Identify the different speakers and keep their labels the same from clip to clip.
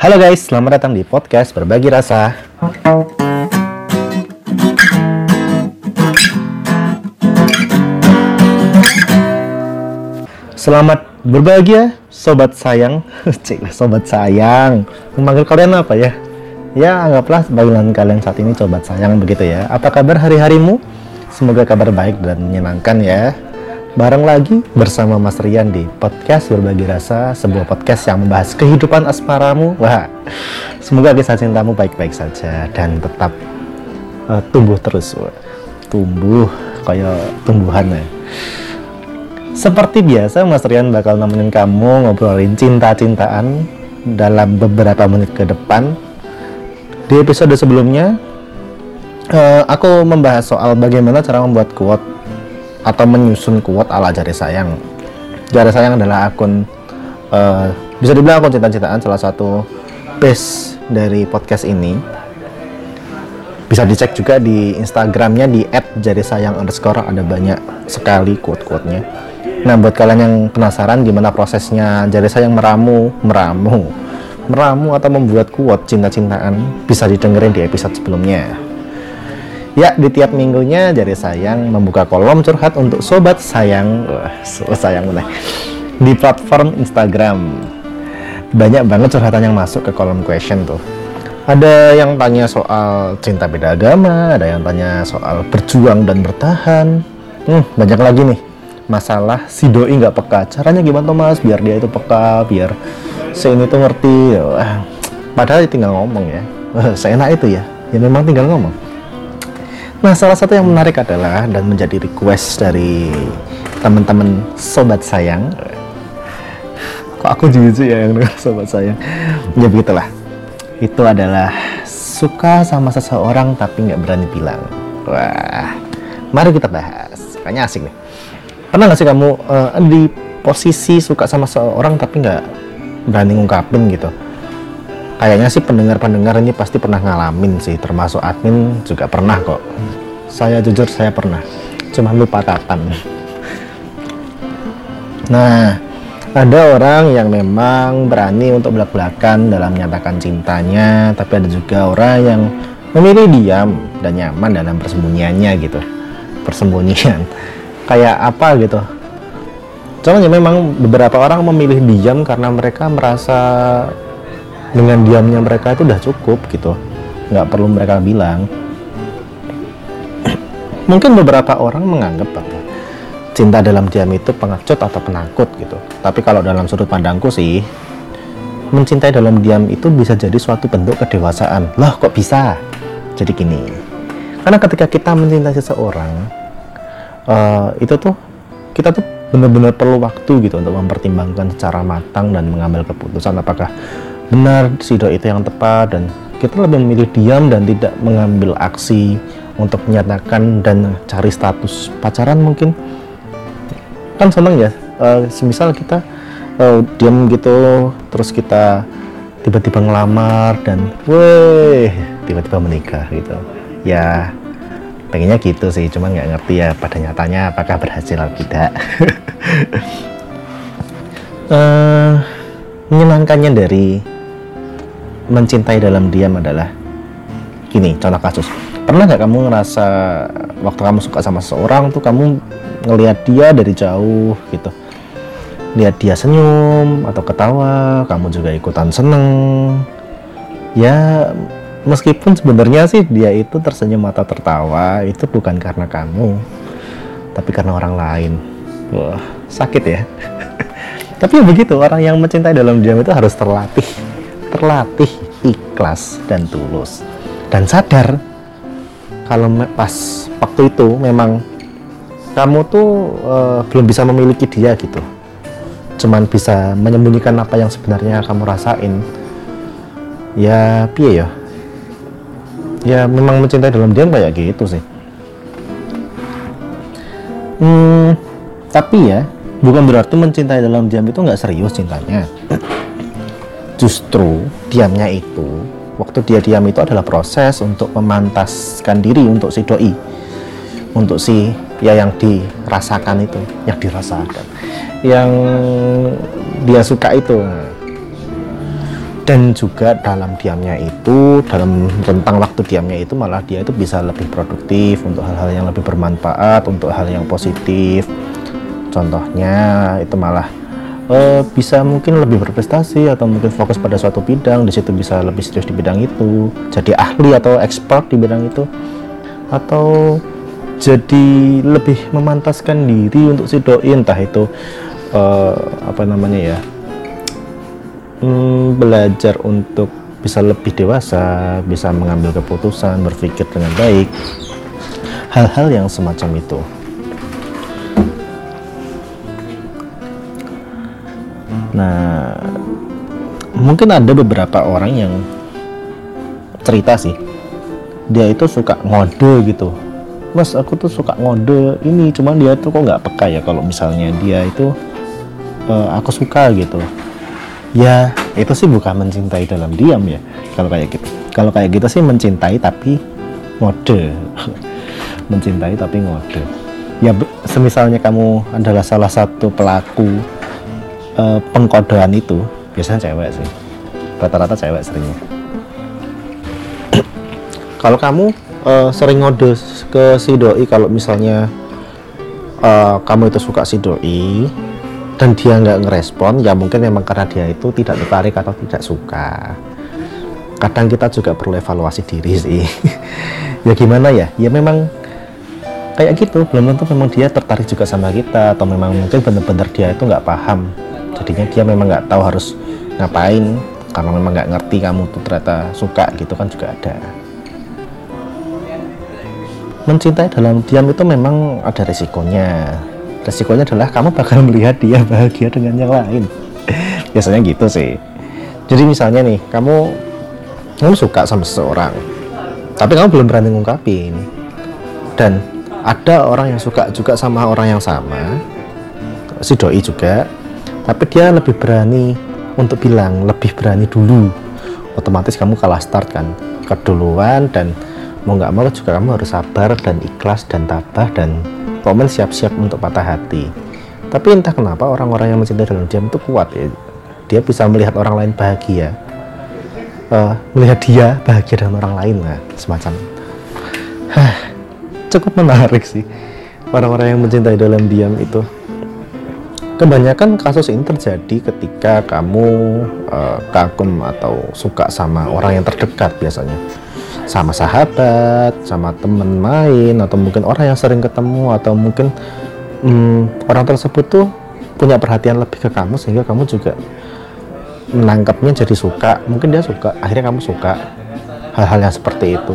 Speaker 1: Halo guys, selamat datang di podcast Berbagi Rasa. Selamat berbahagia, sobat sayang. Cik, sobat sayang. Memanggil kalian apa ya? Ya, anggaplah panggilan kalian saat ini sobat sayang begitu ya. Apa kabar hari-harimu? Semoga kabar baik dan menyenangkan ya. Bareng lagi bersama Mas Rian di podcast Berbagi Rasa, sebuah podcast yang membahas kehidupan asmaramu. Wah, semoga kisah cintamu baik-baik saja dan tetap uh, tumbuh terus. Wah. Tumbuh kayak tumbuhan ya. Seperti biasa, Mas Rian bakal nemenin kamu ngobrolin cinta-cintaan dalam beberapa menit ke depan. Di episode sebelumnya, uh, aku membahas soal bagaimana cara membuat quote atau menyusun quote ala jari sayang. Jari sayang adalah akun uh, bisa dibilang akun cinta-cintaan salah satu base dari podcast ini. Bisa dicek juga di instagramnya di @jarisayang underscore ada banyak sekali quote-quote-nya. Nah buat kalian yang penasaran gimana prosesnya jari sayang meramu meramu meramu atau membuat quote cinta-cintaan bisa didengerin di episode sebelumnya Ya, di tiap minggunya Jari Sayang membuka kolom curhat untuk sobat sayang, wah, sayang mana? Di platform Instagram. Banyak banget curhatan yang masuk ke kolom question tuh. Ada yang tanya soal cinta beda agama, ada yang tanya soal berjuang dan bertahan. Hmm, banyak lagi nih. Masalah si doi nggak peka. Caranya gimana Thomas biar dia itu peka, biar si ini tuh ngerti. Wah, padahal tinggal ngomong ya. Seenak itu ya. Ya memang tinggal ngomong Nah, salah satu yang menarik adalah dan menjadi request dari teman-teman sobat sayang. Kok aku jujur ya yang dengar sobat sayang? Ya begitulah. Itu adalah suka sama seseorang tapi nggak berani bilang. Wah, mari kita bahas. Kayaknya asik nih. Pernah nggak sih kamu uh, di posisi suka sama seseorang tapi nggak berani ngungkapin gitu? Kayaknya sih pendengar-pendengar ini pasti pernah ngalamin sih termasuk admin juga pernah kok. Saya jujur saya pernah. Cuma lupa kapan. Nah ada orang yang memang berani untuk belak-belakan dalam menyatakan cintanya tapi ada juga orang yang memilih diam dan nyaman dalam persembunyiannya gitu. Persembunyian. Kayak apa gitu? Cuman ya memang beberapa orang memilih diam karena mereka merasa dengan diamnya mereka itu udah cukup gitu. Nggak perlu mereka bilang. Mungkin beberapa orang menganggap apa cinta dalam diam itu pengecut atau penakut gitu. Tapi kalau dalam sudut pandangku sih mencintai dalam diam itu bisa jadi suatu bentuk kedewasaan. Loh kok bisa? Jadi gini. Karena ketika kita mencintai seseorang uh, itu tuh kita tuh benar-benar perlu waktu gitu untuk mempertimbangkan secara matang dan mengambil keputusan apakah benar si doi itu yang tepat dan kita lebih memilih diam dan tidak mengambil aksi untuk menyatakan dan cari status pacaran mungkin. Kan seneng ya uh, semisal kita uh, diam gitu terus kita tiba-tiba ngelamar dan weh tiba-tiba menikah gitu. Ya pengennya gitu sih cuman nggak ngerti ya pada nyatanya apakah berhasil atau tidak. Uh, menyenangkannya dari mencintai dalam diam adalah gini contoh kasus. Pernah nggak kamu ngerasa waktu kamu suka sama seseorang tuh kamu ngelihat dia dari jauh gitu? Lihat dia senyum atau ketawa kamu juga ikutan seneng. Ya meskipun sebenarnya sih dia itu tersenyum atau tertawa itu bukan karena kamu tapi karena orang lain. Wah sakit ya. Tapi ya begitu orang yang mencintai dalam diam itu harus terlatih terlatih ikhlas dan tulus. Dan sadar kalau pas waktu itu memang kamu tuh uh, belum bisa memiliki dia gitu. Cuman bisa menyembunyikan apa yang sebenarnya kamu rasain. Ya piye ya? Ya memang mencintai dalam diam kayak gitu sih. Hmm, tapi ya bukan berarti mencintai dalam diam itu nggak serius cintanya justru diamnya itu waktu dia diam itu adalah proses untuk memantaskan diri untuk si doi untuk si ya yang dirasakan itu yang dirasakan yang dia suka itu. Dan juga dalam diamnya itu dalam rentang waktu diamnya itu malah dia itu bisa lebih produktif untuk hal-hal yang lebih bermanfaat untuk hal yang positif. Contohnya itu malah uh, bisa mungkin lebih berprestasi atau mungkin fokus pada suatu bidang di situ bisa lebih serius di bidang itu jadi ahli atau expert di bidang itu atau jadi lebih memantaskan diri untuk si doi entah itu uh, apa namanya ya hmm, belajar untuk bisa lebih dewasa, bisa mengambil keputusan, berpikir dengan baik, hal-hal yang semacam itu. Nah, mungkin ada beberapa orang yang cerita sih, dia itu suka ngode gitu. Mas, aku tuh suka ngode. Ini, cuman dia tuh kok nggak peka ya kalau misalnya dia itu uh, aku suka gitu. Ya itu sih bukan mencintai dalam diam ya kalau kayak gitu. Kalau kayak gitu sih mencintai tapi ngode. Mencintai tapi ngode. Ya semisalnya kamu adalah salah satu pelaku uh, pengkodean itu biasanya cewek sih. Rata-rata cewek seringnya. Kalau kamu uh, sering ngode ke si doi kalau misalnya uh, kamu itu suka si doi dan dia nggak ngerespon ya mungkin memang karena dia itu tidak tertarik atau tidak suka. Kadang kita juga perlu evaluasi diri sih. Ya gimana ya? Ya memang kayak gitu. Belum tentu memang dia tertarik juga sama kita atau memang mungkin benar-benar dia itu nggak paham jadinya dia memang nggak tahu harus ngapain. Karena memang nggak ngerti kamu tuh ternyata suka gitu kan juga ada. Mencintai dalam diam itu memang ada resikonya. Resikonya adalah kamu bakal melihat dia bahagia dengan yang lain. Biasanya gitu sih. Jadi misalnya nih kamu kamu suka sama seseorang tapi kamu belum berani ngungkapin. Dan ada orang yang suka juga sama orang yang sama. Si doi juga tapi dia lebih berani untuk bilang lebih berani dulu. Otomatis kamu kalah start kan. Keduluan dan mau nggak mau juga kamu harus sabar dan ikhlas dan tabah dan komen siap-siap untuk patah hati. Tapi entah kenapa orang-orang yang mencintai dalam diam itu kuat ya. Dia bisa melihat orang lain bahagia. Uh, melihat dia bahagia dengan orang lain lah semacam. Cukup menarik sih. Orang-orang yang mencintai dalam diam itu kebanyakan kasus ini terjadi ketika kamu uh, kagum atau suka sama orang yang terdekat biasanya sama sahabat, sama temen main, atau mungkin orang yang sering ketemu, atau mungkin hmm, orang tersebut tuh punya perhatian lebih ke kamu sehingga kamu juga menangkapnya jadi suka. Mungkin dia suka, akhirnya kamu suka hal-hal yang seperti itu.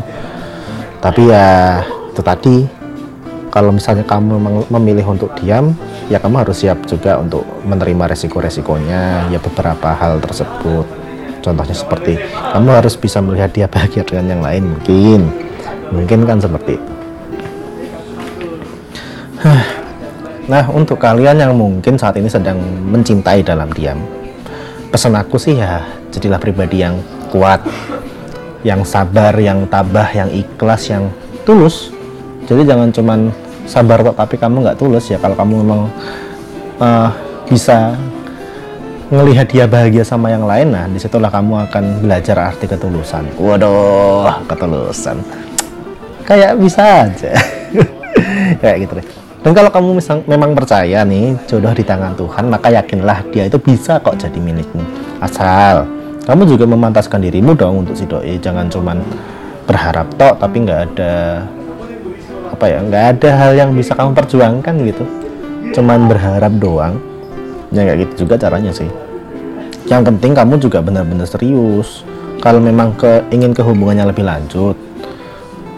Speaker 1: Tapi ya itu tadi kalau misalnya kamu memilih untuk diam, ya kamu harus siap juga untuk menerima resiko-resikonya, ya beberapa hal tersebut. Contohnya seperti kamu harus bisa melihat dia bahagia dengan yang lain mungkin. Mungkin kan seperti nah untuk kalian yang mungkin saat ini sedang mencintai dalam diam pesan aku sih ya jadilah pribadi yang kuat yang sabar yang tabah yang ikhlas yang tulus. Jadi jangan cuman sabar kok tapi kamu nggak tulus ya kalau kamu memang uh, bisa ngelihat dia bahagia sama yang lain. Nah di situlah kamu akan belajar arti ketulusan. Waduh ketulusan. Kayak bisa aja. Kayak gitu deh. Dan kalau kamu misal, memang percaya nih jodoh di tangan Tuhan maka yakinlah dia itu bisa kok jadi milikmu. Asal kamu juga memantaskan dirimu dong untuk si doi. Jangan cuman berharap tok tapi nggak ada apa ya nggak ada hal yang bisa kamu perjuangkan gitu. Cuman berharap doang. Ya kayak gitu juga caranya sih. Yang penting kamu juga benar-benar serius. Kalau memang ke ingin ke hubungannya lebih lanjut.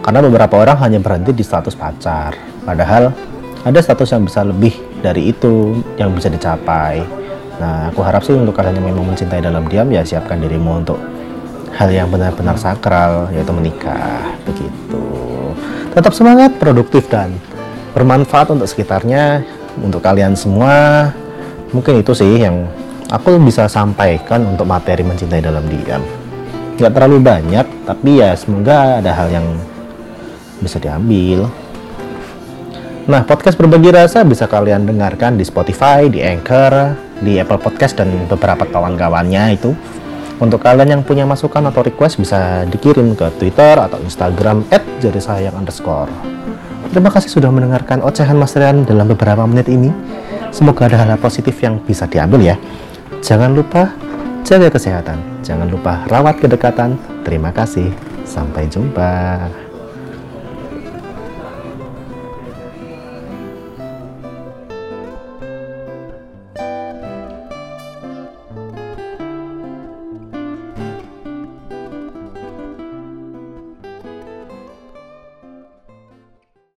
Speaker 1: Karena beberapa orang hanya berhenti di status pacar. Padahal ada status yang bisa lebih dari itu yang bisa dicapai. Nah aku harap sih untuk kalian yang memang mencintai dalam diam ya siapkan dirimu untuk hal yang benar-benar sakral yaitu menikah. Begitu tetap semangat produktif dan bermanfaat untuk sekitarnya untuk kalian semua. Mungkin itu sih yang aku bisa sampaikan untuk materi mencintai dalam diam. Nggak terlalu banyak tapi ya semoga ada hal yang bisa diambil. Nah podcast berbagi rasa bisa kalian dengarkan di Spotify di Anchor di Apple Podcast dan beberapa kawan-kawannya itu Untuk kalian yang punya masukan atau request bisa dikirim ke Twitter atau Instagram underscore. Terima kasih sudah mendengarkan ocehan Mas Rian dalam beberapa menit ini. Semoga ada hal positif yang bisa diambil ya. Jangan lupa jaga kesehatan. Jangan lupa rawat kedekatan. Terima kasih. Sampai jumpa.